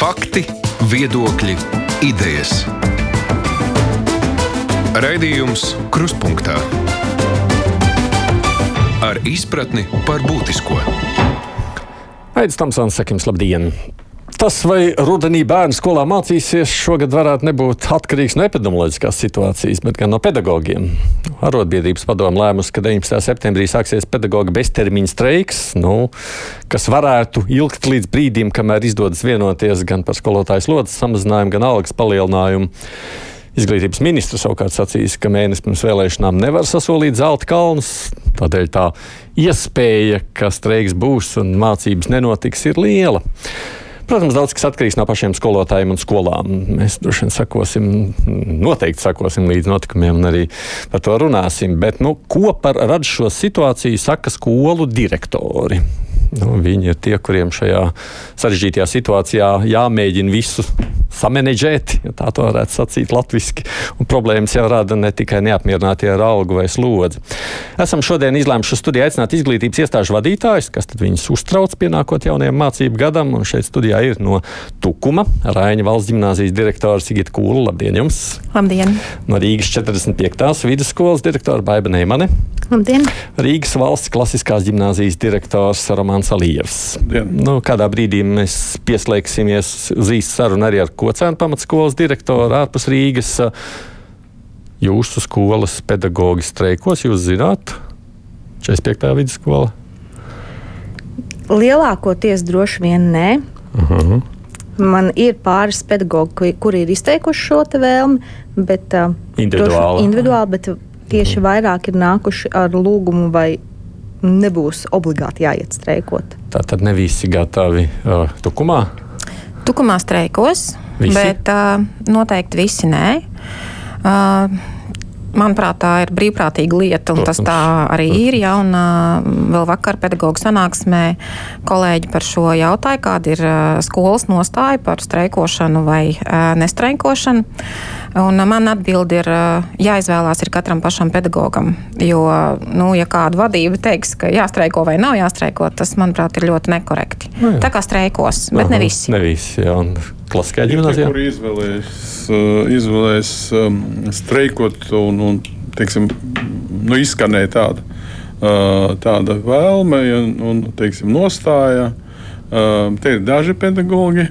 Fakti, viedokļi, idejas. Raidījums Krustpunktā ar izpratni par būtisko. Aizsmeļamies, Tamsons, sakim, labdien! Tas, vai rudenī bērnu skolā mācīsies, šogad varētu nebūt atkarīgs no epidemioloģiskās situācijas, bet gan no pedagogiem. Arotbiedrības padomu lēmusi, ka 19. septembrī sāksies pedagoģa beztermiņa streiks, nu, kas varētu ilgt līdz brīdim, kamēr izdodas vienoties gan par skolotāju slodzes samazinājumu, gan algas palielinājumu. Izglītības ministrs savukārt sacīs, ka mēnesis pirms vēlēšanām nevar sasolīt zelta kalnus. Tādēļ tā iespēja, ka streiks būs un mācības nenotiks, ir liela. Protams, daudz kas atkarīgs no pašiem skolotājiem un skolām. Mēs droši vien sakosim, noteikti sakosim līdz notikumiem un arī par to runāsim. Bet nu, ko par radušo situāciju saka skolu direktori? Nu, viņi ir tie, kuriem šajā sarežģītajā situācijā jāmēģina visu samanģēt, ja tā varētu sacīt latviešu. Problēmas jau rada ne tikai neapmierinātie ar algu vai slodzi. Esam šodien izlēmuši studijā aicināt izglītības iestāžu vadītājus, kas viņus uztrauc pienākot jaunajam mācību gadam. Un šeit studijā ir no Tukuma Rāņa valsts gimnāzijas direktors Sigita Kūla. Labdien jums! Labdien! No Rīgas 45. vidusskolas direktora Baiba Neimane. Labdien! Rīgas valsts klasiskās gimnāzijas direktors Romāns Alijevs. Nu, kādā brīdī mēs pieslēgsimies uz īstu sarunu arī ar Kocēnu pamatskolas direktoru ārpus Rīgas. Jūsu skolas pedagoģi streikos, jūs zināt, 45. vidusskola? Lielākoties droši vien nē. Uh -huh. Man ir pāris pedagoģi, kuri ir izteikuši šo vēlmi, bet uh, individuāli. individuāli bet tieši uh -huh. vairāk ir nākuši ar lūgumu, vai nebūs obligāti jāiet streikot. Tā tad ne visi gatavi uh, tukumā? Tukumā streikos. Visi? Bet uh, noteikti visi nē. Uh, Manuprāt, tā ir brīvprātīga lieta, un Protams. tas tā arī ir. Ja, un, vēl vakar pedagoģa sanāksmē kolēģi par šo jautāja, kāda ir uh, skolas nostāja par streikošanu vai uh, nestreikošanu. Un, man atbildi ir uh, jāizvēlās ir katram pašam pedagogam. Jo, nu, ja kāda vadība teiks, ka jāstreiko vai nav jāstreiko, tas, manuprāt, ir ļoti nekorekti. Nu, jā. Tā kā streikos, bet Aha, ne visi. Ne visi jā, klasiskajā gimnāzijā. Kur izvēlējas, uh, izvēlējas um, streikot un, un teiksim, nu, izskanēja tāda, uh, tāda vēlme un, un teiksim, nostāja. Uh, te ir daži pedagoģi.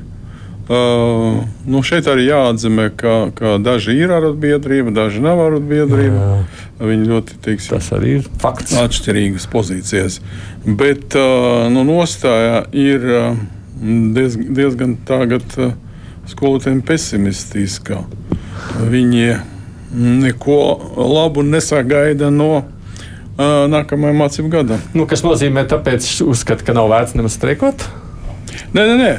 Uh, nu šeit arī jāatzīmē, ka, ka daži ir arotbiedrība, daži nav arotbiedrība. Viņi ļoti teiksim, tas arī ir fakts. Atšķirīgas pozīcijas. Bet uh, nu, nostāja ir diezgan, diezgan tagad. Uh, skolotājiem pesimistiska. Viņi neko labu nesagaida no nākamajā mācību gada. Nu, kas nozīmē, tāpēc uzskata, ka nav vērts nemaz streikot? Nē, nē, nē.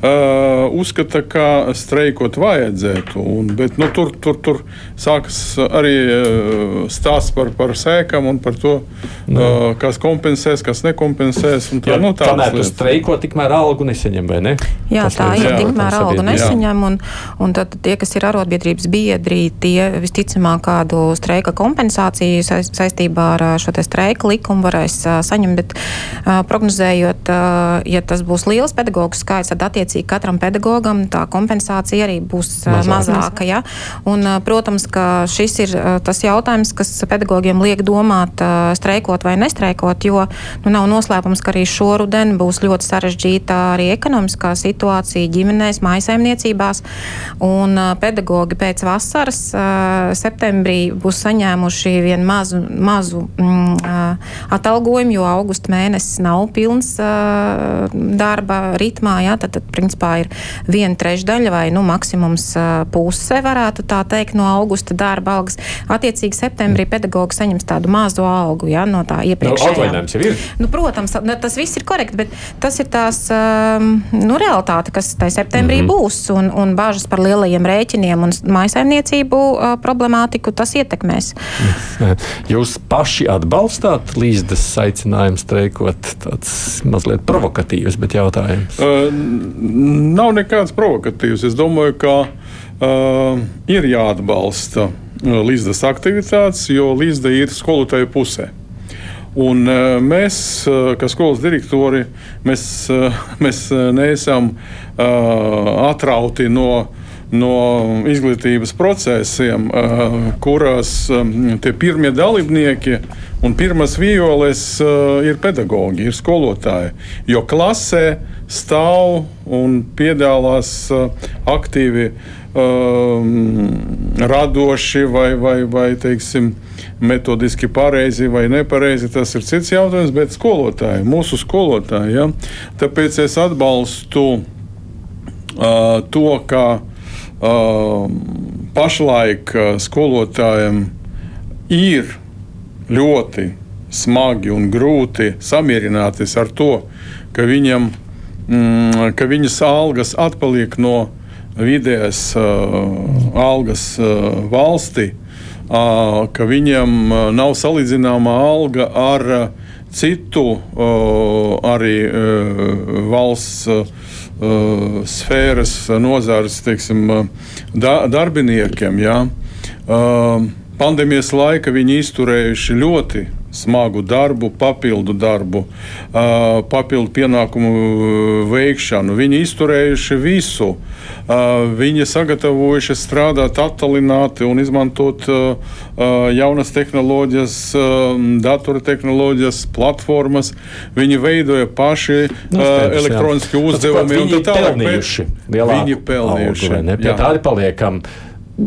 Uh, uzskata, ka streikot vajadzētu. Un, bet, nu, tur, tur, tur sākas arī uh, stāsts par, par sēkām un par to, nu. uh, kas kompensēs, kas nekompensēs. Tā, jā, nu, tā nē, tu streiko, tikmēr algu nesaņem, vai ne? Jā, tas tā ir. Ja tikmēr algu nesaņem, un, un tad tie, kas ir arotbiedrības biedri, tie visticamāk kādu streika kompensāciju saistībā ar šo streika likumu varēs saņemt. Bet prognozējot, ja tas būs liels pedagoģu skaits, tad attiecīgi attiecīgi katram pedagogam tā kompensācija arī būs mazāka. mazāka ja? Un, protams, ka šis ir tas jautājums, kas pedagogiem liek domāt, streikot vai nestreikot, jo nu, nav noslēpums, ka arī šoruden būs ļoti sarežģīta arī ekonomiskā situācija ģimenēs, maisaimniecībās. Un pedagogi pēc vasaras septembrī būs saņēmuši vienu mazu, mazu mm, atalgojumu, jo augusta mēnesis nav pilns darba ritmā. Ja? Tad, tad, principā ir viena trešdaļa vai nu, maksimums puse, varētu tā teikt, no augusta darba algas. Attiecīgi septembrī pedagogs saņems tādu mazu algu ja, no tā iepriekšējā. Nu, nu, protams, tas viss ir korekti, bet tas ir tās nu, realitāte, kas tajā septembrī mm -hmm. būs, un, un bāžas par lielajiem rēķiniem un maisaimniecību problemātiku tas ietekmēs. Jūs paši atbalstāt līdzdas aicinājumu streikot? Tas mazliet provokatīvs, bet jautājums. Uh, nav nekāds provokatīvs. Es domāju, ka uh, ir jāatbalsta uh, līdzdas aktivitātes, jo līdzda ir skolotāju pusē. Un mēs, kā skolas direktori, mēs, mēs neesam atrauti no no izglītības procesiem, kurās tie pirmie dalībnieki un pirmās violes ir pedagoģi, ir skolotāji. Jo klasē stāv un piedalās aktīvi radoši vai, vai, vai teiksim, metodiski pareizi vai nepareizi, tas ir cits jautājums, bet skolotāji, mūsu skolotāji. Ja? Tāpēc es atbalstu uh, to, ka pašlaik uh, skolotājiem ir ļoti smagi un grūti samierināties ar to, ka, viņam, mm, ka viņas algas atpaliek no vidējās uh, algas uh, valstī, ka viņam nav salīdzināma alga ar citu arī valsts. Uh, Uh, sfēras, nozares teiksim, da, darbiniekiem. Ja? Uh, pandēmijas laika viņi izturējuši ļoti smagu darbu, papildu darbu, papildu pienākumu veikšanu. Viņi izturējuši visu. Viņi sagatavojuši strādāt attālināti un izmantot jaunas tehnoloģijas, datortehnoloģijas, platformas. Viņi veidoja paši nu, elektroniski uzdevumi un tā tālāk. Viņi pelnījuši. Pie tā arī paliekam.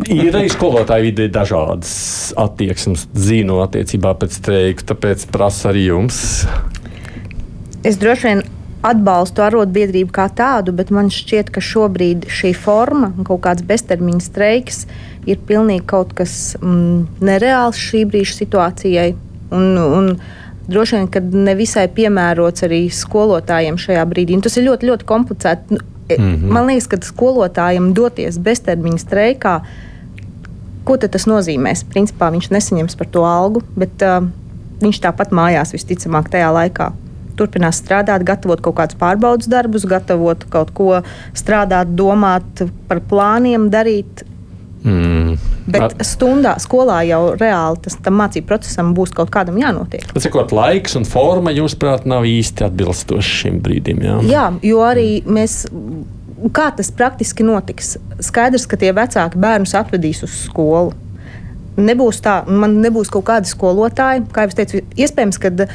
Ir arī skolotāju vidē dažādas attieksmes, zinu, attiecībā pēc streiku, tāpēc prasu arī jums. Es droši vien atbalstu arotbiedrību kā tādu, bet man šķiet, ka šobrīd šī forma, kaut kāds beztermiņa streiks, ir pilnīgi kaut kas mm, nereāls šī brīža situācijai. Un, un droši vien, ka nevisai piemērots arī skolotājiem šajā brīdī. Un tas ir ļoti, ļoti komplicēti. Mm -hmm. Man liekas, ka skolotājiem doties beztermiņa streikā, ko tas nozīmēs? Principā viņš nesaņems par to algu, bet uh, viņš tāpat mājās visticamāk tajā laikā. Turpinās strādāt, gatavot kaut kādus pārbaudas darbus, gatavot kaut ko strādāt, domāt par plāniem, darīt. Mm. Bet stundā, skolā jau reāli tas mācību procesam būs kaut kādam jānotiek. Cikot laiks un forma, jūsuprāt, nav īsti atbilstoši šim brīdim? Jā, jā jo arī mēs. Kā tas praktiski notiks? Skaidrs, ka tie vecāki bērnus atvedīs uz skolu nebūs tā, man nebūs kaut kādi skolotāji. Kā jau teicu, iespējams, ka uh,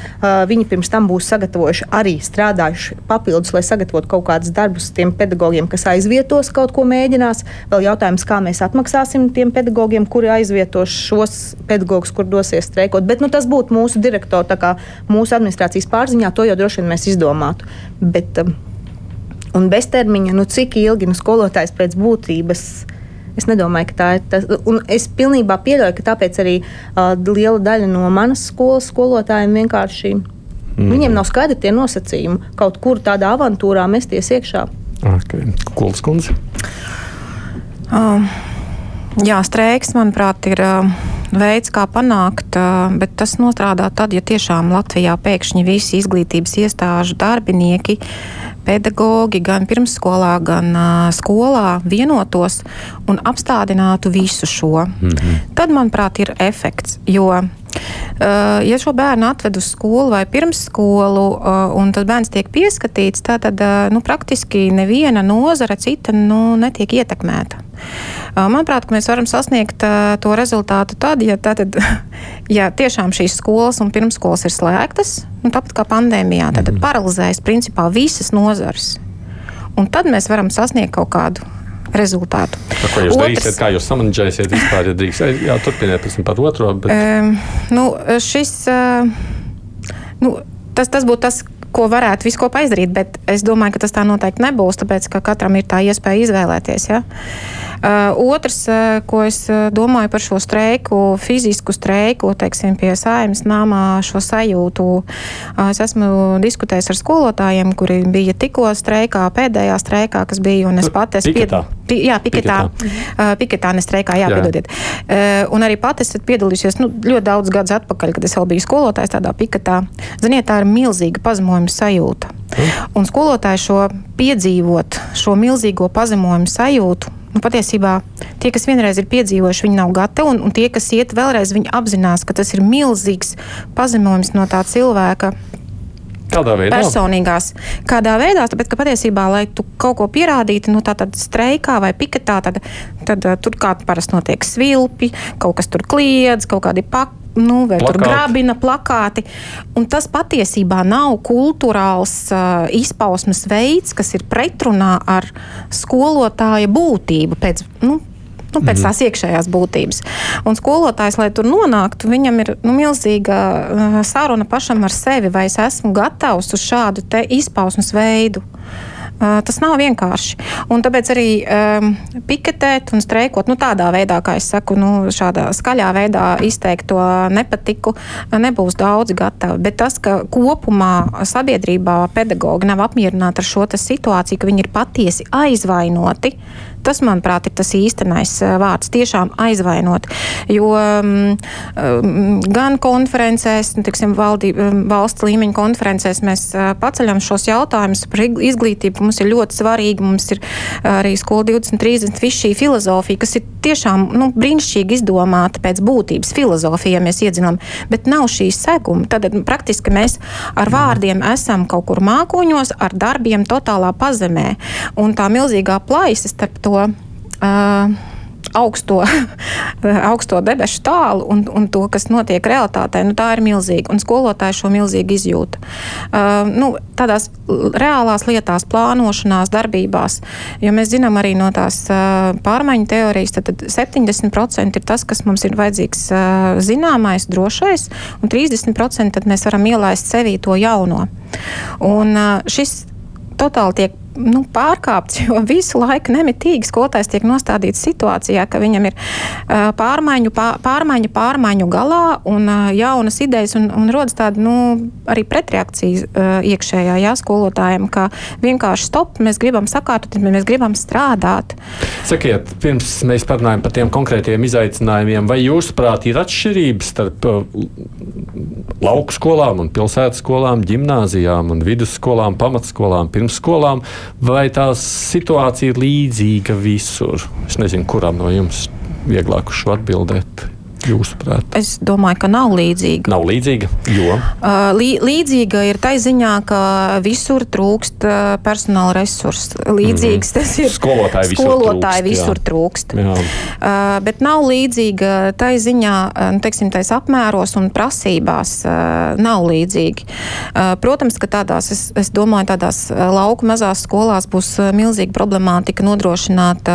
viņi pirms tam būs sagatavojuši arī strādājuši papildus, lai sagatavotu kaut kādus darbus tiem pedagogiem, kas aizvietos kaut ko mēģinās. Vēl jautājums, kā mēs atmaksāsim tiem pedagogiem, kuri aizvietos šos pedagogus, kur dosies streikot. Bet nu, tas būtu mūsu direktora, mūsu administrācijas pārziņā, to jau droši vien mēs izdomātu. Bet, um, un beztermiņa, nu, cik ilgi nu, skolotājs pēc būtības Es nedomāju, ka tā ir tas. Un es pilnībā pieļauju, ka tāpēc arī uh, liela daļa no manas skolas skolotājiem vienkārši. Mm. Viņiem nav skaidri tie nosacījumi kaut kur tādā avantūrā mesties iekšā. Okay. Kuls kundze. Um. Jā, streiks, manuprāt, ir uh, veids, kā panākt, bet tas nostrādā tad, ja tiešām Latvijā pēkšņi visi izglītības iestāžu darbinieki pedagogi gan pirmsskolā, gan skolā vienotos un apstādinātu visu šo. Mm -hmm. Tad, manuprāt, ir efekts. Jo, ja šo bērnu atved uz skolu vai pirmsskolu, uh, un tad bērns tiek pieskatīts, tad, uh, nu, praktiski neviena nozara cita nu, netiek ietekmēta. Manuprāt, mēs varam sasniegt to rezultātu tad, ja, tātad, ja tiešām šīs skolas un pirmsskolas ir slēgtas, nu, tāpat kā pandēmijā, tad -hmm. paralizējas principā visas nozares. Un tad mēs varam sasniegt kaut kādu rezultātu. Tā, ko jūs Otrs, darīsiet, kā jūs samanģēsiet vispār, ja drīkst? Jā, turpiniet pēc tam par otro. Bet... Um, nu, šis, uh, nu, tas, tas būtu tas, ko varētu visu kopā izdarīt, bet es domāju, ka tas tā noteikti nebūs, tāpēc ka katram ir tā iespēja izvēlēties. Ja? Uh, otrs, ko es domāju par šo streiku, fizisku streiku, teiksim, pie saimnes namā, šo sajūtu. Es esmu diskutējis ar skolotājiem, kuri bija tikko streikā, pēdējā streikā, kas bija, un es pat esmu piedalījies. Pi, jā, piketā, piketā. piketā ne streikā, jā, jā. piedodiet. Un arī pat esmu piedalījusies nu, ļoti daudz gadus atpakaļ, kad es vēl biju skolotājs tādā piketā. Ziniet, tā ir milzīga pazemojuma sajūta. Un skolotāji šo piedzīvot, šo milzīgo pazemojumu sajūtu, nu, patiesībā tie, kas vienreiz ir piedzīvojuši, viņi nav gatavi, un, un tie, kas iet vēlreiz, viņi apzinās, ka tas ir milzīgs pazemojums no tā cilvēka Kādā veidā? Personīgās. Kādā veidā? Tāpēc, ka patiesībā, lai tu kaut ko pierādītu, nu, tādā streikā vai piketā, tad, tad uh, tur kā parasti notiek svilpi, kaut kas tur kliedz, kaut kādi pakāpi. Nu, vai plakāti. tur grabina plakāti. Un tas patiesībā nav kultūrāls uh, izpausmes veids, kas ir pretrunā ar skolotāja būtību. Pēc, nu, nu, pēc mm. tās iekšējās būtības. Un skolotājs, lai tur nonāktu, viņam ir nu, milzīga uh, saruna pašam ar sevi, vai es esmu gatavs uz šādu izpausmes veidu. Uh, tas nav vienkārši. Un tāpēc arī um, piketēt un streikot nu, tādā veidā, kā es saku, nu, šādā skaļā veidā izteikt to nepatiku, nebūs daudz gatavi. Bet tas, ka kopumā sabiedrībā pedagogi nav apmierināti ar šo situāciju, ka viņi ir patiesi aizvainoti, Tas, manuprāt, ir tas īstenais eh, vārds - tiešām aizvainot. Jo um, gan konferencēs, nu, tiksim, valdī, mm, valsts līmeņa konferencēs mēs uh, paceļam šos jautājumus par izglītību. Mums ir ļoti svarīgi, mums ir arī skola 2030, viss šī filozofija, kas ir tiešām nu, brīnišķīgi izdomāta pēc būtības filozofija, ja mēs iedzinām, bet nav šī seguma. Tad praktiski mēs ar vārdiem esam kaut kur mākoņos, ar darbiem totālā pazemē. Un tā milzīgā plaisa starp to uh, augsto, augsto debesu tālu un, un to, kas notiek realitātē, nu, tā ir milzīga. Un skolotāji šo milzīgi izjūta. Uh, nu, tādās reālās lietās, plānošanās, darbībās, jo mēs zinām arī no tās uh, pārmaiņu teorijas, tad, tad 70% ir tas, kas mums ir vajadzīgs uh, zināmais, drošais, un 30% mēs varam ielaist sevī to jauno. Un uh, šis totāli tiek nu, pārkāpts, jo visu laiku nemitīgi skolotājs tiek nostādīts situācijā, ka viņam ir uh, pārmaiņu, pārmaiņu, pārmaiņu galā un uh, jaunas idejas, un, un rodas tāda nu, arī pretreakcija uh, iekšējā jā, skolotājiem, ka vienkārši stop, mēs gribam sakārtot, mēs gribam strādāt. Sakiet, pirms mēs parunājam par tiem konkrētiem izaicinājumiem, vai jūsuprāt ir atšķirības starp lauku skolām un pilsētas skolām, gimnāzijām un vidusskolām, pamatskolām, pirmsskolām? Vai tā situācija ir līdzīga visur? Es nezinu, kuram no jums vieglāk uz šo atbildēt jūsuprāt? Es domāju, ka nav līdzīga. Nav līdzīga, jo? Uh, lī, līdzīga ir tai ziņā, ka visur trūkst uh, personāla resursu. Līdzīgs mm tas ir. Skolotāji visur skolotāji trūkst. Visur jā. trūkst. Jā. Uh, bet nav līdzīga tai ziņā, nu, teiksim, tais apmēros un prasībās nav līdzīgi. Protams, ka tādās, es, es domāju, tādās lauku mazās skolās būs milzīga problemātika nodrošināt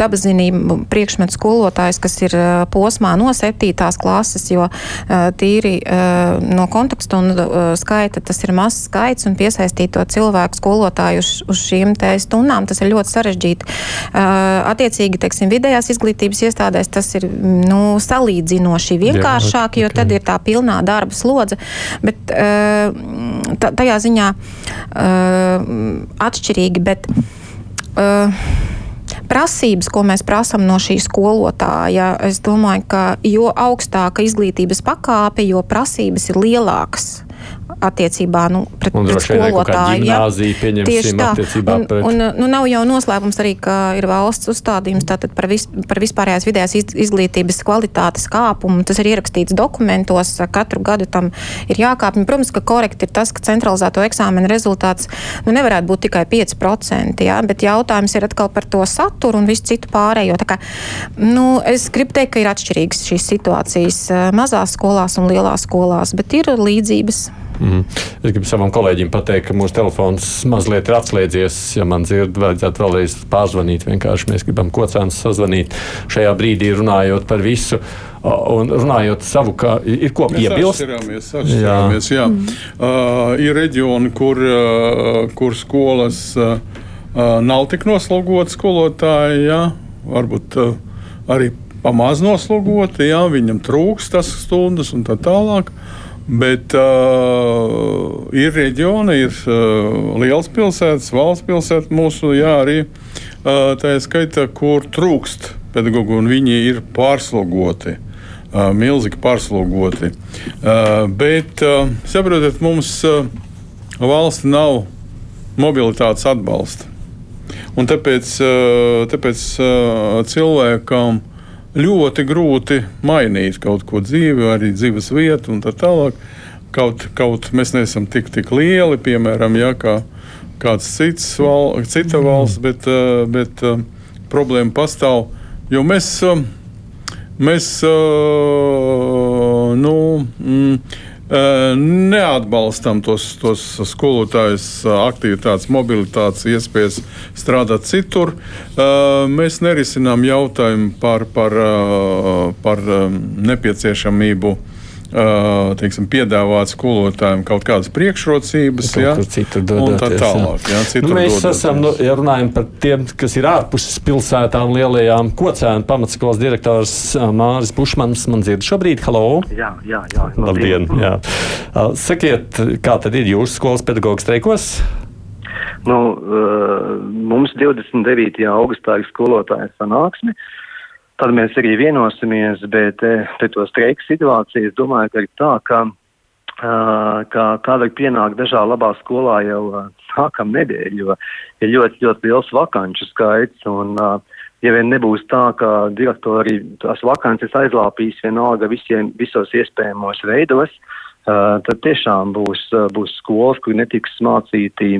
dabas zinību priekšmetu skolotājs, kas ir posmā no 7. klases, jo tīri no konteksta un skaita tas ir mazs skaits un piesaistīt to cilvēku skolotāju uz, uz šīm stundām, tas ir ļoti sarežģīti. Attiecīgi, teiksim, vidējās izglītības iestādēs tas ir nu, salīdzinoši vienkāršāk, jo tad ir tā pilnā darba slodze, bet tajā ziņā atšķirīgi. Bet, prasības, ko mēs prasām no šī skolotāja, es domāju, ka jo augstāka izglītības pakāpe, jo prasības ir lielākas attiecībā nu, pret, un pret skolotāju. Ja? Tieši tā. Un, pret... un, nu, nav jau noslēpums arī, ka ir valsts uzstādījums par, vis, par vispārējās vidējās izglītības kvalitātes kāpumu. Tas ir ierakstīts dokumentos. Katru gadu tam ir jākāpj. Protams, ka korekti ir tas, ka centralizēto eksāmenu rezultāts nu, nevarētu būt tikai 5%. Ja? Bet jautājums ir atkal par to saturu un visu citu pārējo. Kā, nu, es gribu teikt, ka ir atšķirīgas šīs situācijas eh, mazās skolās un lielās skolās, bet ir līdzības. Mm. Es gribu savam kolēģim pateikt, ka mūsu telefons mazliet ir atslēdzies. Ja man dzird, vajadzētu vēlreiz pārzvanīt. Vienkārši mēs gribam kocēns sazvanīt šajā brīdī, runājot par visu. Un runājot savu, kā ir ko piebilst. Atšķirāmies, atšķirāmies, jā. Jā. Mm. Uh, ir reģioni, kur, uh, kur skolas uh, uh, nav tik noslogotas skolotāji, jā. varbūt uh, arī pamaz noslogoti, jā. viņam trūks tas stundas un tā tālāk. Uh, Bet uh, ir reģioni, ir uh, liels pilsētas, valsts pilsētas, mūsu jā, arī uh, tā skaitā, kur trūkst pedagoģi, un viņi ir pārslogoti. Uh, milzīgi pārslogoti. Uh, bet, uh, saprotiet, mums uh, valsts nav mobilitātes atbalsta. Un tāpēc, tāpēc cilvēkam ļoti grūti mainīt kaut ko dzīvi, arī dzīves vietu un tā tālāk. Kaut, kaut mēs neesam tik, tik lieli, piemēram, ja, kā kāds cits val, cita valsts, bet, bet problēma pastāv. Jo mēs, mēs nu, mm, neatbalstam tos, tos skolotājus, aktivitātes, mobilitātes iespējas strādāt citur. Mēs nerisinām jautājumu par, par, par nepieciešamību teiksim, piedāvāt skolotājiem kaut kādas priekšrocības, ja, un tā tālāk. Ja, nu, mēs dodaties. esam, nu, ja runājam par tiem, kas ir ārpus pilsētām, lielajām kocēnu pamatskolas direktors Māris Pušmans, man dzird šobrīd, halo! Jā, jā, jā. Labdien! Jā. Sakiet, kā tad ir jūsu skolas pedagoģa streikos? Nu, mums 29. augustā ir skolotāja sanāksme. Uh, Tad mēs arī vienosimies, bet eh, pret to streiku situāciju es domāju, ka ir tā, ka, ka kādai pienāk dažā labā skolā jau sākam nedēļu, jo ir ļoti, ļoti liels vakanču skaits. Un, ja vien nebūs tā, ka direktori tās vakances aizlāpīs vienalga visiem, visos iespējamos veidos, tad tiešām būs, būs skolas, kur netiks mācīti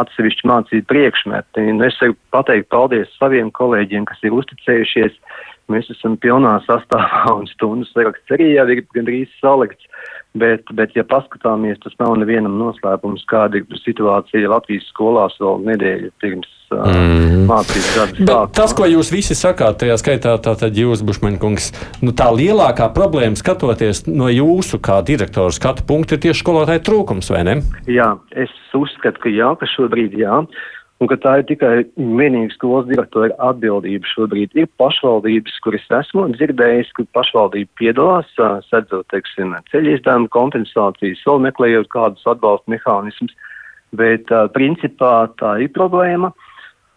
atsevišķi mācīt priekšmeti. Un es varu pateikt paldies saviem kolēģiem, kas ir uzticējušies Mēs esam pilnā sastāvā un stundu saraksts arī jau ir gandrīz salikts. Bet, bet, ja paskatāmies, tas nav nevienam noslēpums, kāda ir situācija Latvijas skolās vēl nedēļu pirms mm. mācības gada sākuma. Tas, ko jūs visi sakāt, tajā skaitā tātad jūs, Bušmaņkungs, nu tā lielākā problēma skatoties no jūsu kā direktora skatu punkta ir tieši skolotāju trūkums, vai ne? Jā, es uzskatu, ka jā, ka šobrīd jā. Uh, un ka tā ir tikai vienīgi skolas direktora atbildība šobrīd. Ir pašvaldības, kuras esmu dzirdējis, ka pašvaldība piedalās, sedzot, teiksim, ceļu izdevumu kompensācijas, vēl meklējot kādus atbalsta mehānismus, bet principā tā ir problēma.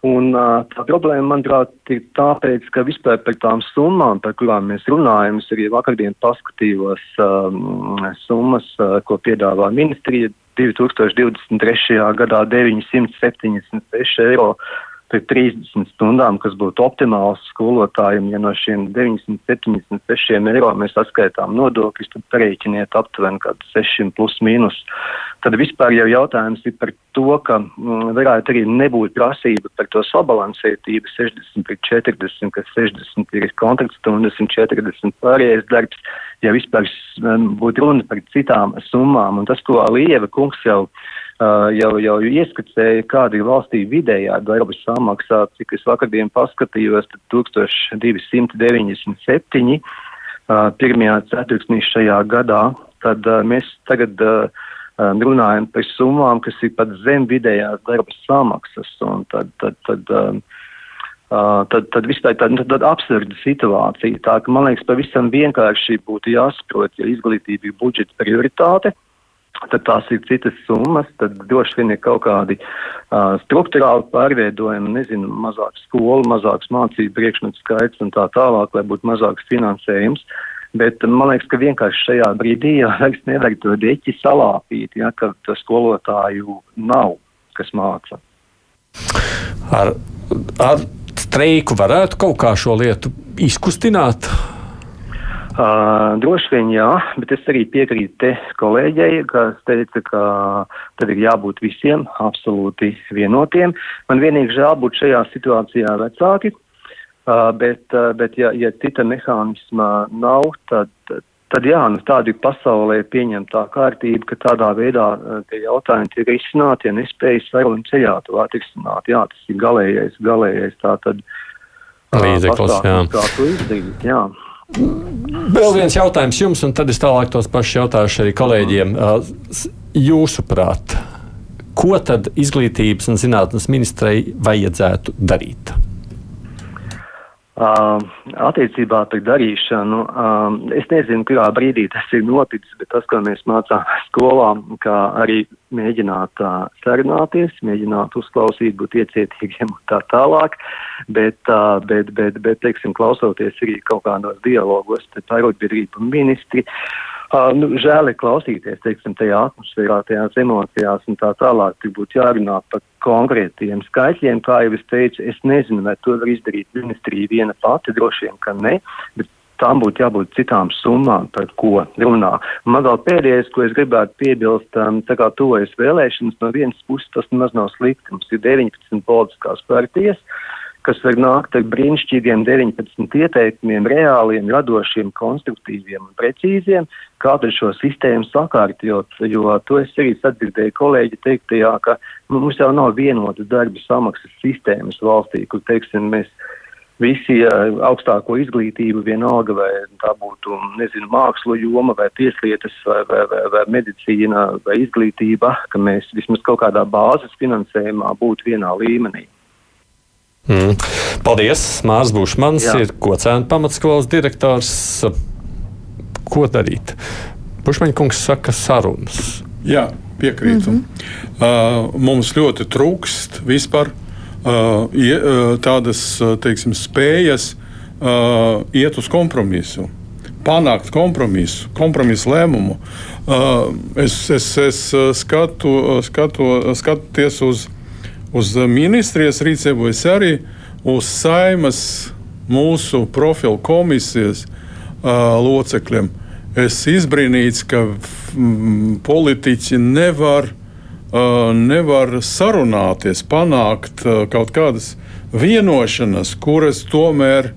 Un tā problēma, manuprāt, ir tāpēc, ka vispār par tām summām, par kurām mēs runājam, es arī vakardien paskatījos um, summas, uh, ko piedāvā ministrija 2023. gadā 976 eiro 30 stundām, kas būtu optimāls skolotājiem, ja no šiem 976 eiro mēs atskaitām nodokļus, tad pareiķiniet aptuveni kādu 6 plus mīnus. Tad vispār jau jautājums ir par to, ka mm, varētu arī nebūt prasība par to sabalansētību 60 pret 40, ka 60 ir kontraktstundas un 40 pārējais darbs, ja vispār mm, būtu runa par citām summām. Un tas, ko Lieva kungs jau jau, jau ieskicēja, kāda ir valstī vidējā darba samaksa, cik es vakardien paskatījos, tad 1297 uh, pirmajā ceturksnī šajā gadā, tad uh, mēs tagad runājam par summām, kas ir pat zem vidējās darba samaksas, tad, tad, tad, tad, tad vispār tāda tad absurda situācija. Tā, man liekas, pavisam vienkārši būtu jāsaprot, ja izglītība ir budžeta prioritāte, tad tās ir citas summas, tad droši vien ir kaut kādi uh, struktūrāli pārveidojumi, nezinu, mazāks skolu, mazāks mācību priekšmetu skaits un tā tālāk, lai būtu mazāks finansējums. Bet man liekas, ka vienkārši šajā brīdī jau vairs nevajag to deķi salāpīt, ja, ka skolotāju nav, kas māca. Ar, ar streiku varētu kaut kā šo lietu izkustināt? Uh, droši vien jā, bet es arī piekrītu te kolēģei, kas teica, ka tad ir jābūt visiem absolūti vienotiem. Man vienīgi žēl būt šajā situācijā vecāki, uh, bet, uh, bet ja, ja cita mehānisma nav, tad, tad jā, nu tāda ir pasaulē pieņemtā kārtība, ka tādā veidā tie jautājumi tiek risināti, ja nespējas sarunu ceļā to atrisināt. Jā, tas ir galējais, galējais tā tad. Līdzeklis, jā. Kā to izdarīt, jā. Vēl viens jautājums jums, un tad es tālāk tos pašus jautāšu arī kolēģiem. Jūsuprāt, ko tad izglītības un zinātnes ministrei vajadzētu darīt? Uh, attiecībā par darīšanu, uh, es nezinu, kurā brīdī tas ir noticis, bet tas, ko mēs mācām skolā, kā arī mēģināt uh, sarunāties, mēģināt uzklausīt, būt iecietīgiem un tā tālāk, bet, uh, bet, bet, bet, teiksim, klausoties arī kaut kādos dialogos, tad arotbiedrība ministri, Uh, nu, žēl ir klausīties, teiksim, tajā atmosfērā, tajās emocijās un tā tālāk. Tur būtu jārunā par konkrētiem skaitļiem. Kā jau es teicu, es nezinu, vai to var izdarīt ministrija viena pati, droši vien, ka ne, bet tām būtu jābūt citām summām, par ko runā. Man vēl pēdējais, ko es gribētu piebilst, um, tā kā tuvojas vēlēšanas, no vienas puses tas nemaz nav slikti. Mums ir 19 politiskās partijas. Uh, kas var nākt ar brīnišķīgiem 19 ieteikumiem, reāliem, radošiem, konstruktīviem un precīziem, kā tad šo sistēmu sakārtot, jo to es arī sadzirdēju kolēģi teiktajā, ka nu, mums jau nav vienotas darba samaksas sistēmas valstī, kur, teiksim, mēs visi augstāko izglītību, vienalga vai tā būtu, nezinu, mākslu joma vai tieslietas vai, vai, vai, vai medicīna vai izglītība, ka mēs vismaz kaut kādā bāzes finansējumā būtu vienā līmenī. Mm. Paldies! Mārcis Bušmans Jā. ir kocēna pamatskolas direktors. Ko darīt? Bušmaņa kungs saka sarunas. Jā, piekrītu. Mm -hmm. uh, mums ļoti trūkst vispār uh, ie, uh, tādas teiksim, spējas uh, iet uz kompromisu panākt kompromisu, kompromisu lēmumu. Uh, es, es, es skatu, skatu, skatoties uz uz ministrijas rīcību, es arī uz saimas mūsu profilu komisijas uh, locekļiem. Es izbrīnīts, ka mm, politiķi nevar, uh, nevar sarunāties, panākt uh, kaut kādas vienošanas, kuras tomēr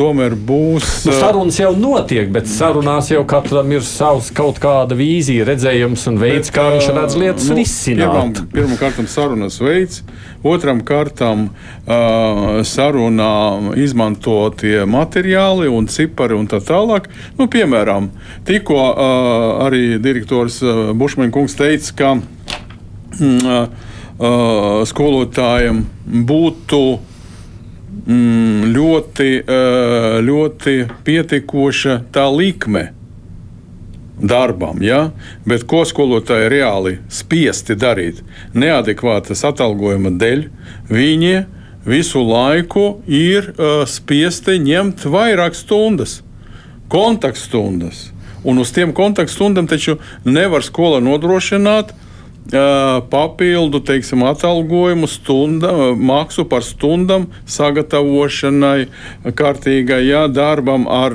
tomēr būs. Nu, sarunas jau notiek, bet sarunās jau katram ir savs kaut kāda vīzija, redzējums un veids, bet, kā viņš redz lietas nu, risināt. Pirmkārt, sarunas veids, otram kārtam uh, sarunā izmantotie materiāli un cipari un tā tālāk. Nu, piemēram, tikko uh, arī direktors uh, Bušmaņa kungs teica, ka uh, uh, skolotājiem būtu mm, ļoti, ļoti pietiekoša tā likme darbam, ja? bet ko skolotāji reāli spiesti darīt? Neadekvātas atalgojuma dēļ viņi visu laiku ir uh, spiesti ņemt vairāk stundas, kontaktstundas. Un uz tiem kontaktstundām taču nevar skola nodrošināt papildu teiksim, atalgojumu, stunda, maksu par stundām, sagatavošanai, kārtīgai jā, darbam ar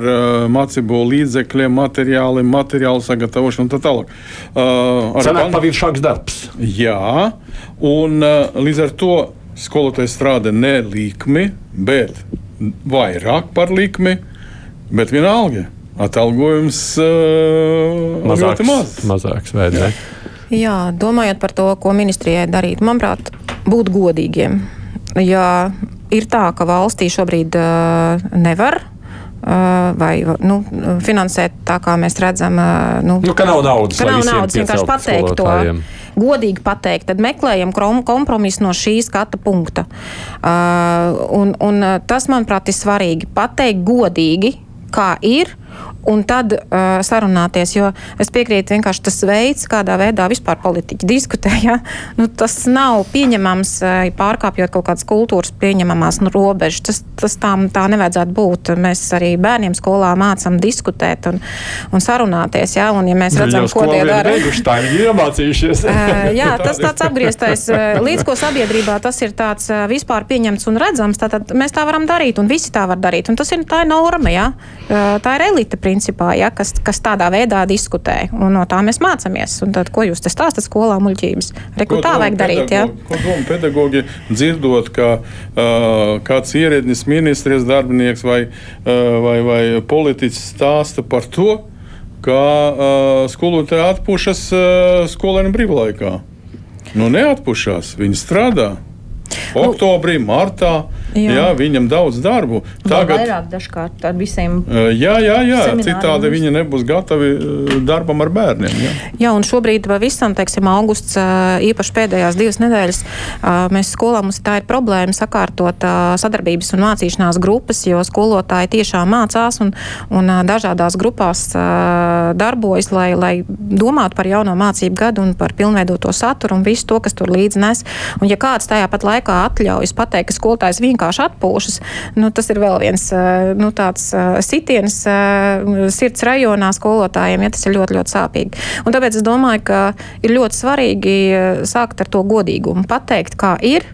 mācību līdzekļiem, materiāliem, materiālu sagatavošanu un tā tālāk. Uh, Sanāk paviršāks darbs. Jā, un līdz ar to skolotājs strādā ne likmi, bet vairāk par likmi, bet vienalga. Atalgojums uh, mazāks, ļoti maz. Mazāks, vai ne? Jā, domājot par to, ko ministrijai darīt, manuprāt, būt godīgiem. Ja ir tā, ka valstī šobrīd uh, nevar uh, vai nu, finansēt tā, kā mēs redzam, uh, nu, nu, ka nav naudas. Ka nav naudas vienkārši pateikt to. Godīgi pateikt, tad meklējam kompromisu no šī skata punkta. Uh, un, un tas, manuprāt, ir svarīgi. Pateikt godīgi, kā ir, un tad uh, sarunāties. Jo es piekrītu, vienkārši tas veids, kādā veidā vispār politiķi diskutē, ja? nu, tas nav pieņemams, uh, pārkāpjot kaut kādas kultūras pieņemamās nu, robežas. Tas, tas tā, tā nevajadzētu būt. Mēs arī bērniem skolā mācām diskutēt un, un sarunāties. Ja? Un, ja mēs redzam, ko tie dara, tā ir iemācījušies. uh, jā, tas tāds apgrieztais, uh, līdz ko sabiedrībā tas ir tāds uh, vispār pieņemts un redzams, tad mēs tā varam darīt un visi tā var darīt. Un tas ir tā ir norma, ja? uh, tā ir elite principā, ja, kas, kas tādā veidā diskutē. Un no tā mēs mācāmies. Un tad, ko jūs te stāstat skolā muļķības? Re, ko, ko tā vajag darīt? Ja? Ko doma pedagoģi dzirdot, ka uh, kāds ierēdnis, ministries darbinieks vai, uh, vai, vai politiķis stāsta par to, ka uh, skolotāji atpūšas uh, skolēnu brīvlaikā. Nu, neatpušās, viņi strādā. Oktobrī, martā. Jā. jā, viņam daudz darbu. Tagad vairāk dažkārt ar visiem. Jā, jā, jā. citādi viņi nebūs gatavi darbam ar bērniem. Jā, jā un šobrīd pavisam, teiksim, augusts, īpaši pēdējās divas nedēļas, mēs skolā mums tā ir problēma sakārtot sadarbības un mācīšanās grupas, jo skolotāji tiešām mācās un, un dažādās grupās darbojas, lai, lai domātu par jauno mācību gadu un par pilnveidoto saturu un visu to, kas tur līdzi nes. Un ja kāds tajā pat laikā atļaujas pateikt, ka skolotājs vienkārši vienkārši atpūšas, nu, tas ir vēl viens nu, tāds sitiens sirds rajonā skolotājiem, ja tas ir ļoti, ļoti sāpīgi. Un tāpēc es domāju, ka ir ļoti svarīgi sākt ar to godīgumu, pateikt, kā ir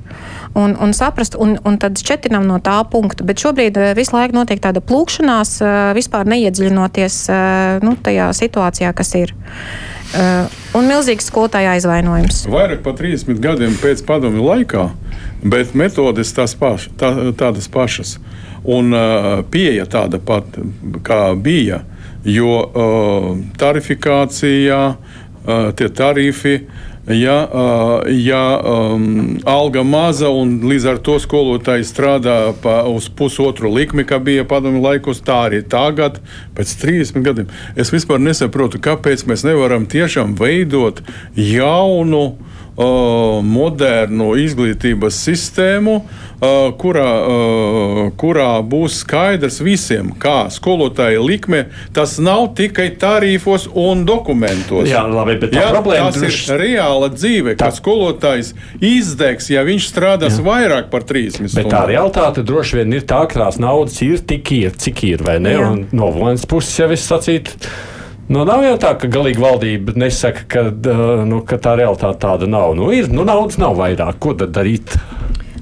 un, un saprast, un, un tad šķetinām no tā punkta. Bet šobrīd visu laiku notiek tāda plūkšanās, vispār neiedziļinoties nu, tajā situācijā, kas ir. Un milzīgs skolotāja aizvainojums. Vairāk par 30 gadiem pēc padomju laikā, bet metodes tās paš, tā, tādas pašas. Un pieeja tāda pat, kā bija, jo tarifikācija, uh, tie tarifi, ja, ja um, alga maza un līdz ar to skolotāji strādā pa, uz pusotru likmi, kā bija padomju laikos, tā arī tagad, pēc 30 gadiem. Es vispār nesaprotu, kāpēc mēs nevaram tiešām veidot jaunu modernu izglītības sistēmu, kurā, kurā būs skaidrs visiem, kā skolotāja likme. Tas nav tikai tarifos un dokumentos. Jā, labi, bet tā Jā, problēma tas ir reāla dzīve, tā. kad skolotājs izdegs, ja viņš strādās Jā. vairāk par 30 stundām. Bet tā realitāte droši vien ir tā, ka tās naudas ir tik ir, cik ir, vai ne? Jā. Un no vienas puses jau es sacītu Nu, nav jau tā, ka galīgi valdība nesaka, ka, nu, ka tā realitāte tāda nav. Nu, ir, nu, naudas nav vairāk. Ko tad darīt?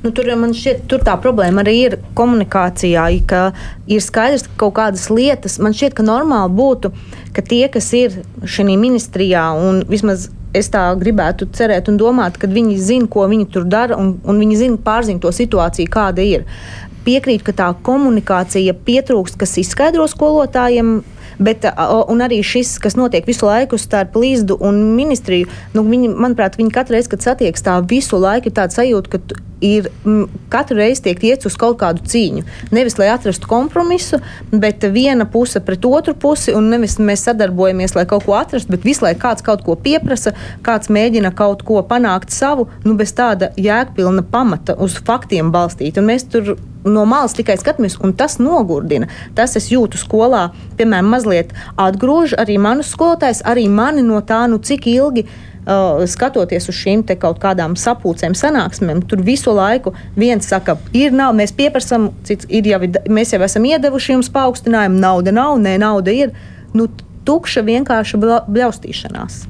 Nu, tur man šķiet, tur tā problēma arī ir komunikācijā. Ka ir skaidrs, ka kaut kādas lietas man šķiet, ka normāli būtu, ka tie, kas ir šajā ministrijā, un vismaz es tā gribētu cerēt un domāt, ka viņi zina, ko viņi tur dara, un, un viņi zina, pārzina to situāciju, kāda ir. Piekrītu, ka tā komunikācija pietrūkst, kas izskaidro skolotājiem Bet, arī šis, kas notiek visu laiku starp Līsdu un ministriju, nu, viņi, manuprāt, viņi katru reizi, kad satiekas, tā visu laiku ir tāds sajūta, ka ir m, katru reizi tiek iets uz kaut kādu cīņu. Nevis lai atrastu kompromisu, bet viena puse pret otru pusi, un nevis mēs sadarbojamies, lai kaut ko atrastu, bet visu laiku kāds kaut ko pieprasa, kāds mēģina kaut ko panākt savu, nu, bez tāda jēgpilna pamata, uz faktiem balstīt. Un mēs tur no malas tikai skatāmies, un tas nogurdina. Tas es jūtu skolā, piemēram, mazliet atgrūž arī manus skolotājus, arī mani no tā, nu cik ilgi. Uh, skatoties uz šīm kaut kādām sapulcēm, sanāksmēm, tur visu laiku viens saka, ir nav, mēs pieprasām, cits ir jau, mēs jau esam iedevuši jums paaugstinājumu, nauda nav, nē, nauda ir. Nu, tukša vienkārša bļaustīšanās.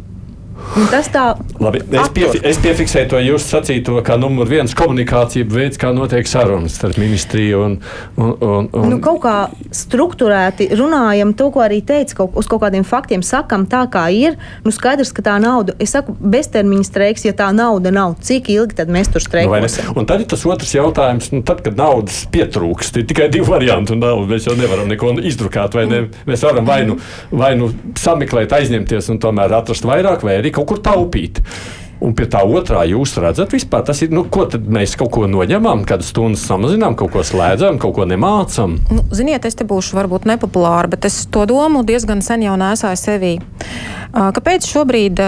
Un tas tā Labi, es, piefi, es piefiksēju to jūsu sacīto, kā numur viens komunikācija veids, kā notiek sarunas starp ministriju un. un, un, un... Nu, kaut kā struktūrēti runājam, to, ko arī teica, kaut, uz kaut kādiem faktiem sakam tā, kā ir. Nu, skaidrs, ka tā nauda, es saku, beztermiņa streiks, ja tā nauda nav, cik ilgi tad mēs tur nu, streikosim? Nu, un tad ir tas otrs jautājums, nu, tad, kad naudas pietrūkst, ir tikai divi varianti, un nav, mēs jau nevaram neko izdrukāt, vai ne? Mēs varam vai nu, vai nu sameklēt, aizņemties un tomēr atrast vairāk, vai arī kaut kur taupīt. Un pie tā otrā jūs redzat, vispār, tas ir, nu, ko tad mēs kaut ko noņemam, kad stundas samazinām, kaut ko slēdzam, kaut ko nemācām. Nu, ziniet, es te būšu varbūt nepopulāra, bet es to domu diezgan sen jau nesāju sevī. Kāpēc šobrīd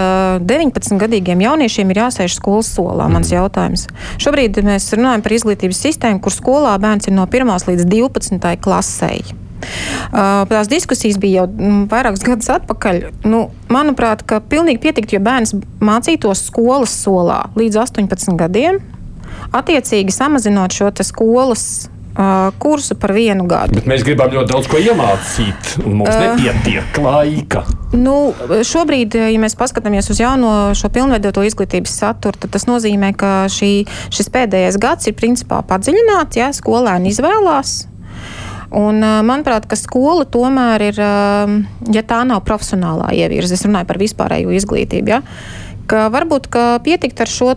19-gadīgiem jauniešiem ir jāsēž skolas solā? Mans mm. jautājums. Šobrīd mēs runājam par izglītības sistēmu, kur skolā bērns ir no 1 līdz 12 klasei. Tās diskusijas bija jau mm, vairākus gadus atpakaļ. Nu, manuprāt, ka pilnīgi pietiktu, ja bērns mācītos skolas solā līdz 18 gadiem, attiecīgi samazinot šo skolas kursu par vienu gadu. Bet mēs gribam ļoti daudz ko iemācīt, un mums uh, nepietiek laika. Nu, šobrīd, ja mēs paskatāmies uz jauno šo pilnveidoto izglītības saturu, tad tas nozīmē, ka šī, šis pēdējais gads ir principā padziļināts. Ja, skolēni izvēlās Un, manuprāt, ka skola tomēr ir, ja tā nav profesionālā ievirze, es runāju par vispārējo izglītību, ja, ka varbūt ka pietikt ar šo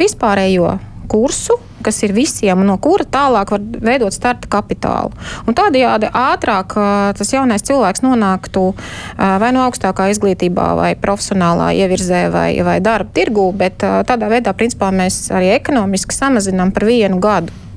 vispārējo kursu, kas ir visiem, no kura tālāk var veidot starta kapitālu. Un tādējādi ātrāk tas jaunais cilvēks nonāktu vai no augstākā izglītībā, vai profesionālā ievirzē, vai, vai darba tirgū, bet tādā veidā, principā, mēs arī ekonomiski samazinām par vienu gadu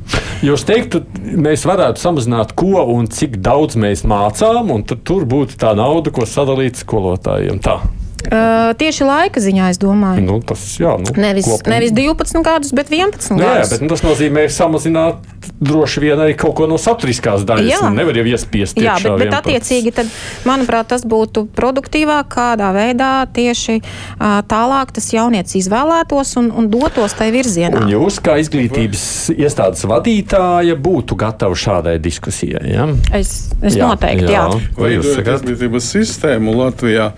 Jūs teiktu, mēs varētu samazināt, ko un cik daudz mēs mācām, un tur būtu tā nauda, ko sadalīt skolotājiem. Tā. Uh, tieši laika ziņā, es domāju. Nu, tas, jā, nu, nevis, kopumā. nevis 12 gadus, bet 11 Nu, jā, gadus. bet nu, tas nozīmē samazināt droši vien arī kaut ko no saturiskās daļas. Jā. Nu, Nevar jau iespiest. Jā, bet, bet 11. attiecīgi, tad, manuprāt, tas būtu produktīvāk, kādā veidā tieši uh, tālāk tas jaunietis izvēlētos un, un dotos tajā virzienā. Un jūs, kā izglītības iestādes vadītāja, būtu gatava šādai diskusijai? Ja? Es, es jā, noteikti, jā. jā. Ko jūs sakāt? izglītības sistēmu Latvijā,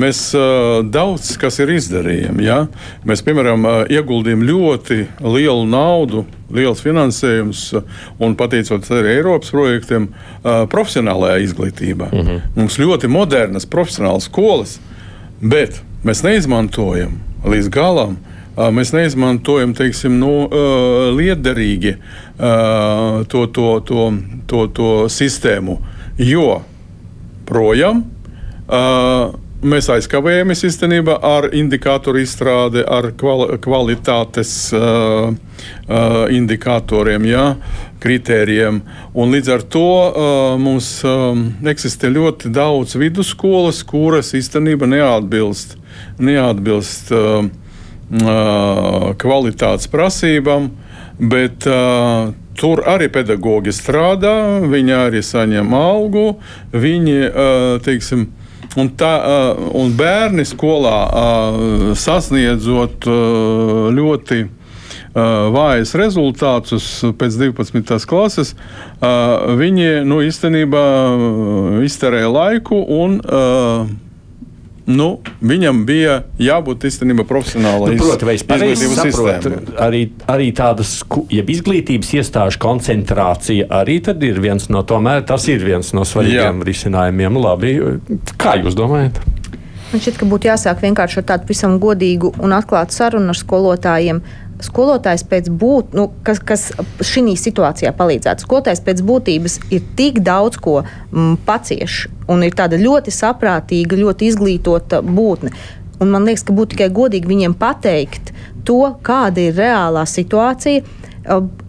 mēs daudz kas ir izdarījami. Ja? Mēs, piemēram, ieguldījām ļoti lielu naudu, liels finansējums un pateicoties arī Eiropas projektiem, profesionālajā izglītībā. Mm -hmm. Mums ļoti modernas profesionālas skolas, bet mēs neizmantojam līdz galam. Mēs neizmantojam teiksim, nu, liederīgi to, to, to, to, to sistēmu, jo projām. Mēs aizkavējamies īstenībā ar indikātoru izstrādi, ar kvali kvalitātes uh, uh, indikatoriem, jā, kritērijiem. Un līdz ar to uh, mums um, eksistē ļoti daudz vidusskolas, kuras īstenībā neatbilst, neatbilst uh, uh, kvalitātes prasībām. Bet uh, tur arī pedagoģi strādā, viņi arī saņem algu. Viņi, teiksim, un, tā, un bērni skolā sasniedzot ļoti vājas rezultātus pēc 12. klases, viņi nu, īstenībā izterēja laiku un Nu, viņam bija jābūt īstenībā profesionālai Nu, Protams, arī, arī tādas jeb izglītības iestāžu koncentrācija arī tad ir viens no, tomēr tas ir viens no svarīgiem Jā. risinājumiem. Labi, kā jūs domājat? Man šķiet, ka būtu jāsāk vienkārši ar tādu visam godīgu un atklātu sarunu ar skolotājiem. Skolotājs pēc būtības, nu, kas, kas šī situācijā palīdzētu. Skolotājs pēc būtības ir tik daudz ko mm, pacieš un ir tāda ļoti saprātīga, ļoti izglītota būtne. Un man liekas, ka būtu tikai godīgi viņiem pateikt to, kāda ir reālā situācija.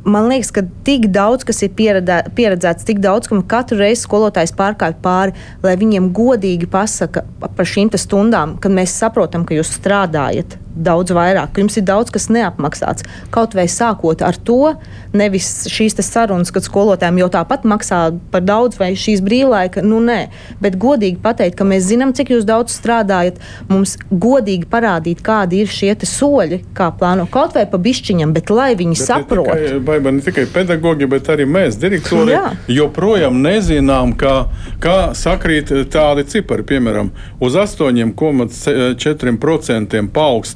Man liekas, ka tik daudz, kas ir pieredzē, pieredzēts, tik daudz, ka katru reizi skolotājs pārkāpj pāri, lai viņiem godīgi pasaka par šīm stundām, kad mēs saprotam, ka jūs strādājat daudz vairāk, jums ir daudz kas neapmaksāts. Kaut vai sākot ar to, nevis šīs sarunas, kad skolotājiem jau tāpat maksā par daudz vai šīs brīvlaika, nu nē, bet godīgi pateikt, ka mēs zinām, cik jūs daudz strādājat, mums godīgi parādīt, kādi ir šie soļi, kā plāno kaut vai pa bišķiņam, bet lai viņi Bet saprot. Ne tikai, baiba, ne tikai pedagoģi, bet arī mēs, direktori, Jā. joprojām nezinām, kā, kā sakrīt tādi cipari. Piemēram, uz 8,4%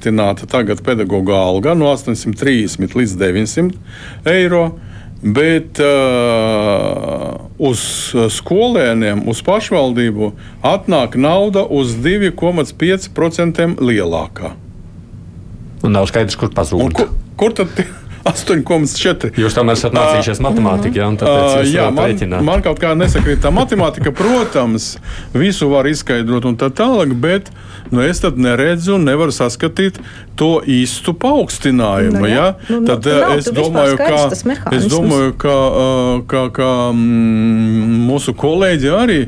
paaugstināta tagad pedagoģa alga no 830 līdz 900 eiro. Bet uh, uz skolēniem, uz pašvaldību atnāk nauda uz 2,5% lielākā. Un nav skaidrs, kur Un pazūd. kur, kur tad 8,4? Jūs tam esat mācījušies matemātiku, jā, un tāpēc jūs jā, man, rēķināt. man kaut kā nesakrīt tā matemātika. Protams, visu var izskaidrot un tā tālāk, bet nu, es tad neredzu un nevaru saskatīt to īstu paaugstinājumu. Nu, ja? Nu, nu, Tad nu, nav es vispār domāju, ka, es domāju, ka, ā, ka, ka mm, mūsu kolēģi arī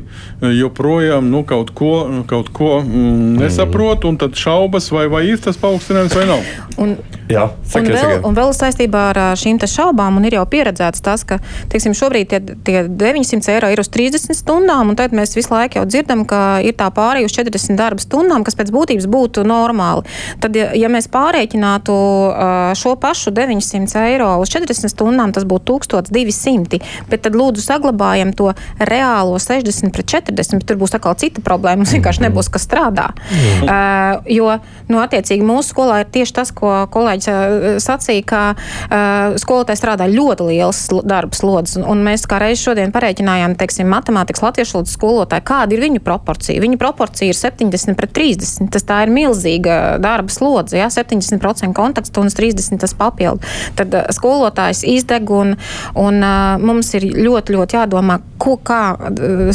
joprojām nu, kaut ko, kaut ko mm, nesaprot, un tad šaubas, vai, vai ir tas paaugstinājums vai nav. Un, Jā, Un sakiet, vēl, sakiet. un vēl saistībā ar ā, šīm šaubām, ir jau pieredzēts tas, ka teiksim, šobrīd tie, tie 900 eiro ir uz 30 stundām, un tad mēs visu laiku jau dzirdam, ka ir tā pārēja uz 40 darba stundām, kas pēc būtības būtu normāli. Tad, ja, ja mēs pārreikinātu šo pašu 900 eiro uz 40 stundām, tas būtu 1200, bet tad lūdzu saglabājam to reālo 60 pret 40, bet tur būs atkal cita problēma, mums vienkārši nebūs kas strādā. Uh, jo, nu, attiecīgi, mūsu skolā ir tieši tas, ko kolēģis sacīja, ka skolotāji strādā ļoti liels darba slodzes. Un, mēs kā reiz šodien pareiķinājām, teiksim, matemātikas latviešu valodas skolotāji, kāda ir viņu proporcija. Viņu proporcija ir 70 pret 30. Tas tā ir milzīga darba slodze, ja 70% kontakts un uz 30 tas papildu. Tad uh, skolotājs izdeg un, un uh, mums ir ļoti, ļoti jādomā, ko, kā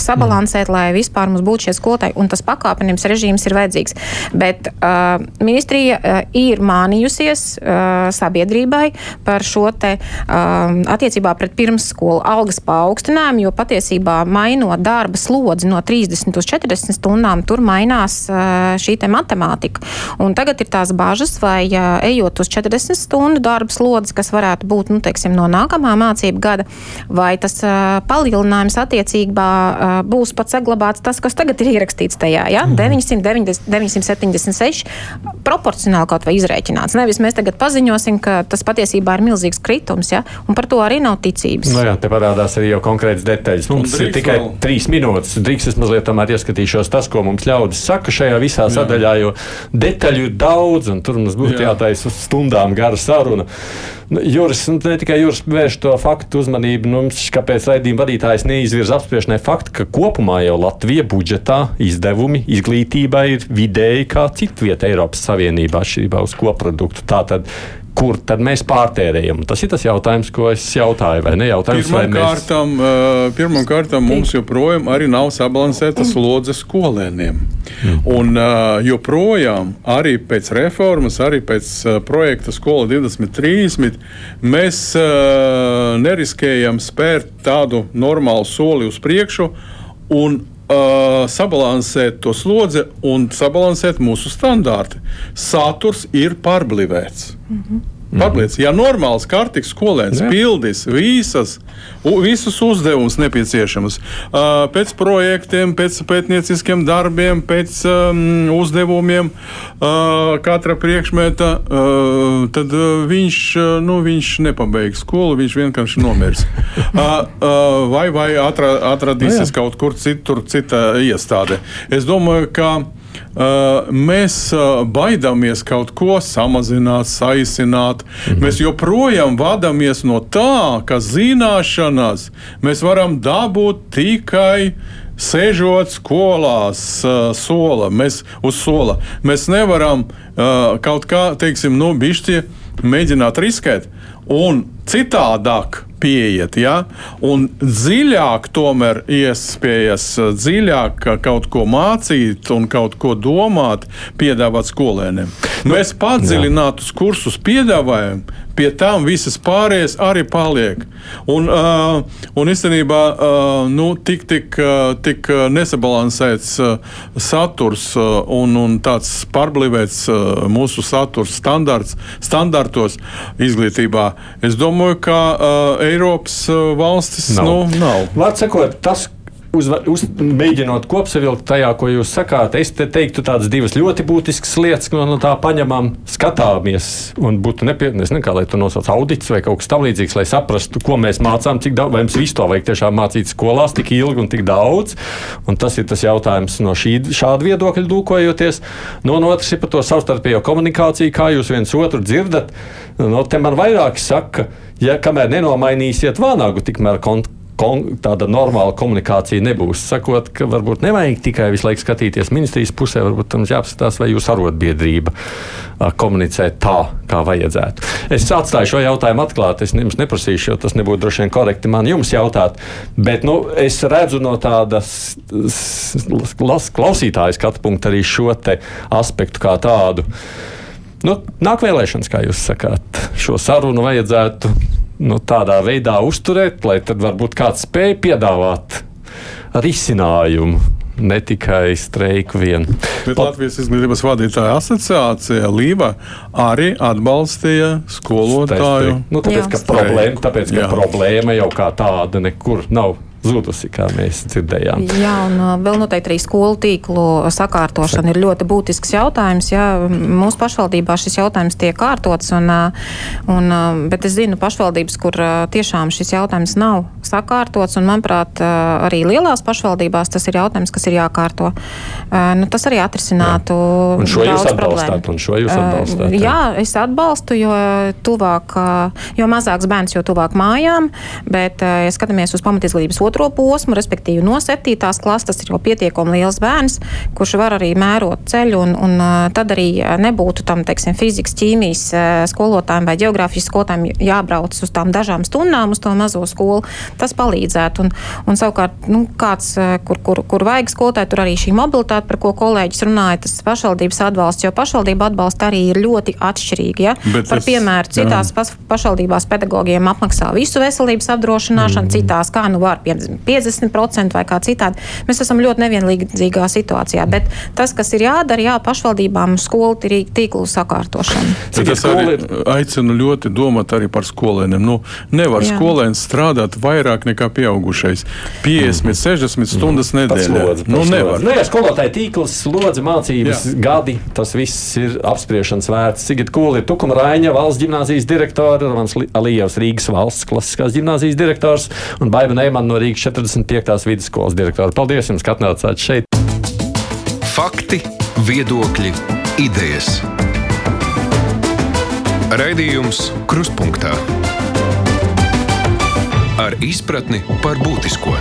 sabalansēt, lai vispār mums būtu šie skolotāji. Un tas pakāpenības režīms ir vajadzīgs. Bet uh, ministrija uh, ir mānījusies uh, sabiedrībai par šo te um, attiecībā pret pirmsskolu algas paaugstinājumu, jo patiesībā mainot darba slodzi no 30 uz 40 stundām, tur mainās uh, šī te matemātika. Un tagad ir tās bažas, vai uh, ejot uz 40 stundu darba slodzi, kas varētu būt, nu, teiksim, no nākamā mācību gada, vai tas uh, palielinājums attiecībā uh, būs pat saglabāts tas, kas tagad ir ierakstīts tajā, ja? Mm. 990, 976 proporcionāli kaut vai izrēķināts. Nevis mēs tagad paziņosim, ka tas patiesībā ir milzīgs kritums, ja? un par to arī nav ticības. Nu jā, te parādās arī jau konkrēts detaļas. Mums ir tikai vēl... trīs minūtes. Drīkst es mazliet tomēr ieskatīšos tas, ko mums ļaudis saka šajā visā jā. sadaļā, jo detaļu ir daudz, un tur mums būtu jātaisa uz stundām gara saruna. Nu, Juris, nu, ne tikai Juris vērš to faktu uzmanību, nu, kāpēc raidījuma vadītājs neizvirza apspriešanai faktu, ka kopumā jau Latvija budžetā izdevumi izglītībai ir vidēji kā citu vietu Eiropas Savienībā atšķirībā uz koproduktu. Tātad kur tad mēs pārtērējam? Tas ir tas jautājums, ko es jautāju, vai ne? Jautājums, pirmam vai kārtam, mēs... pirmam kārtam mums joprojām arī nav sabalansēta slodze skolēniem. Mm. Un joprojām arī pēc reformas, arī pēc projekta Skola 2030 mēs neriskējam spērt tādu normālu soli uz priekšu. Un uh, sabalansēt to slodzi un sabalansēt mūsu standārti. Saturs ir pārblivēts. Mm -hmm. Pārliec, ja normāls kārtīgs skolēns Jā. pildīs visas, visus uzdevumus nepieciešamus pēc projektiem, pēc pētnieciskiem darbiem, pēc um, uzdevumiem, katra priekšmeta, tad viņš, nu, viņš nepabeigs skolu, viņš vienkārši nomirs. vai vai atra, atradīsies no, kaut kur citur, cita iestāde. Es domāju, ka mēs uh, baidāmies kaut ko samazināt, saīsināt. Mhm. Mēs joprojām vadāmies no tā, ka zināšanas mēs varam dabūt tikai sēžot skolās, uh, sola, mēs uz sola. Mēs nevaram kaut kā, teiksim, nu, bišķi mēģināt riskēt. Un citādāk pieiet, ja? un dziļāk tomēr iespējas dziļāk kaut ko mācīt un kaut ko domāt, piedāvāt skolēniem. Mēs padziļinātus kursus piedāvājam, pie tam visas pārējās arī paliek. Un, uh, un īstenībā uh, nu, tik, tik, uh, tik nesabalansēts uh, saturs uh, un, un tāds pārblīvēts uh, mūsu saturs standarts, standartos izglītībā. Es domāju, ka uh, Eiropas uh, valstis nav. Nu, nav. Vārds sakot, tas, uz, uz, mēģinot kopsavilkt tajā, ko jūs sakāt, es te teiktu tādas divas ļoti būtiskas lietas, ko no tā paņemam, skatāmies un būtu nepieciešams, ne, lai to nosauc audits vai kaut kas tamlīdzīgs, lai saprastu, ko mēs mācām, cik daudz, vai mums visu to vajag tiešām mācīt skolās tik ilgi un tik daudz. Un tas ir tas jautājums no šī, šāda viedokļa lūkojoties. No, no otras ir par to savstarpējo komunikāciju, kā jūs viens otru dzirdat. No, te man vairāk saka, ja kamēr nenomainīsiet vānagu, tikmēr kontaktu tāda normāla komunikācija nebūs. Sakot, ka varbūt nevajag tikai visu laiku skatīties ministrijas pusē, varbūt tam jāapskatās, vai jūsu arotbiedrība komunicē tā, kā vajadzētu. Es atstāju šo jautājumu atklāti. Es jums neprasīšu, jo tas nebūtu droši vien korekti man jums jautāt. Bet nu, es redzu no tādas klausītāja skatu punkta arī šo aspektu kā tādu. Nu, nāk vēlēšanas, kā jūs sakāt. Šo sarunu vajadzētu nu, tādā veidā uzturēt, lai tad varbūt kāds spēj piedāvāt risinājumu. Ne tikai streiku vien. Bet Pat... Latvijas izglītības vadītāja asociācija Līva arī atbalstīja skolotāju. Nu, tāpēc, ka problēma, tāpēc, ka problēma jau kā tāda nekur nav zudusi, kā mēs dzirdējām. Jā, un uh, vēl noteikti arī skolu tīklu sakārtošana ir ļoti būtisks jautājums. Jā. Mūsu pašvaldībā šis jautājums tiek kārtots, un, uh, un, uh, bet es zinu pašvaldības, kur tiešām šis jautājums nav sakārtots, un manuprāt, arī lielās pašvaldībās tas ir jautājums, kas ir jākārto. Nu, tas arī atrisinātu jā. un šo jūs atbalstāt, un šo jūs atbalstāt. Jā, es atbalstu, jo tuvāk, jo mazāks bērns, jo tuvāk mājām, bet, ja skatāmies uz pamatizglītības otro posmu, respektīvi no 7. klases. Tas ir jau pietiekami liels bērns, kurš var arī mērot ceļu, un, un tad arī nebūtu tam, teiksim, fizikas, ķīmijas skolotājiem vai geogrāfijas skolotājiem jābrauc uz tām dažām stundām uz to mazo skolu. Tas palīdzētu. Un, un savukārt, nu, kāds, kur, kur, kur vajag skolotāju, tur arī šī mobilitāte, par ko kolēģis runāja, tas pašvaldības atbalsts, jo pašvaldība atbalsta arī ir ļoti atšķirīgi. Ja? Bet par es, piemēru, citās jā. pašvaldībās pedagogiem apmaksā visu veselības apdrošināšanu, mm. citās kā nu var 50% vai kā citādi. Mēs esam ļoti nevienlīdzīgā situācijā, bet tas, kas ir jādara, jā, pašvaldībām skolu tīklu sakārtošanu. Es arī aicinu ļoti domāt arī par skolēniem. Nu, nevar jā. skolēns strādāt vairāk nekā pieaugušais. 50, mm. 60 stundas mm. nedēļā. Nu, nevar. Nu, jā, skolotāji tīkls, slodze, mācības, jā. gadi, tas viss ir apspriešanas vērts. Sigita Kūli ir Tukuma Raiņa valsts ģimnāzijas direktore, Ravans Alijevs Rīgas valsts klasiskās ģimnāzijas direktors un Baiva Neiman no Rīgas 45. vidusskolas direktora. Paldies jums, ka atnācāt šeit! Fakti, viedokļi, idejas. Raidījums Kruspunktā ar izpratni par būtisko.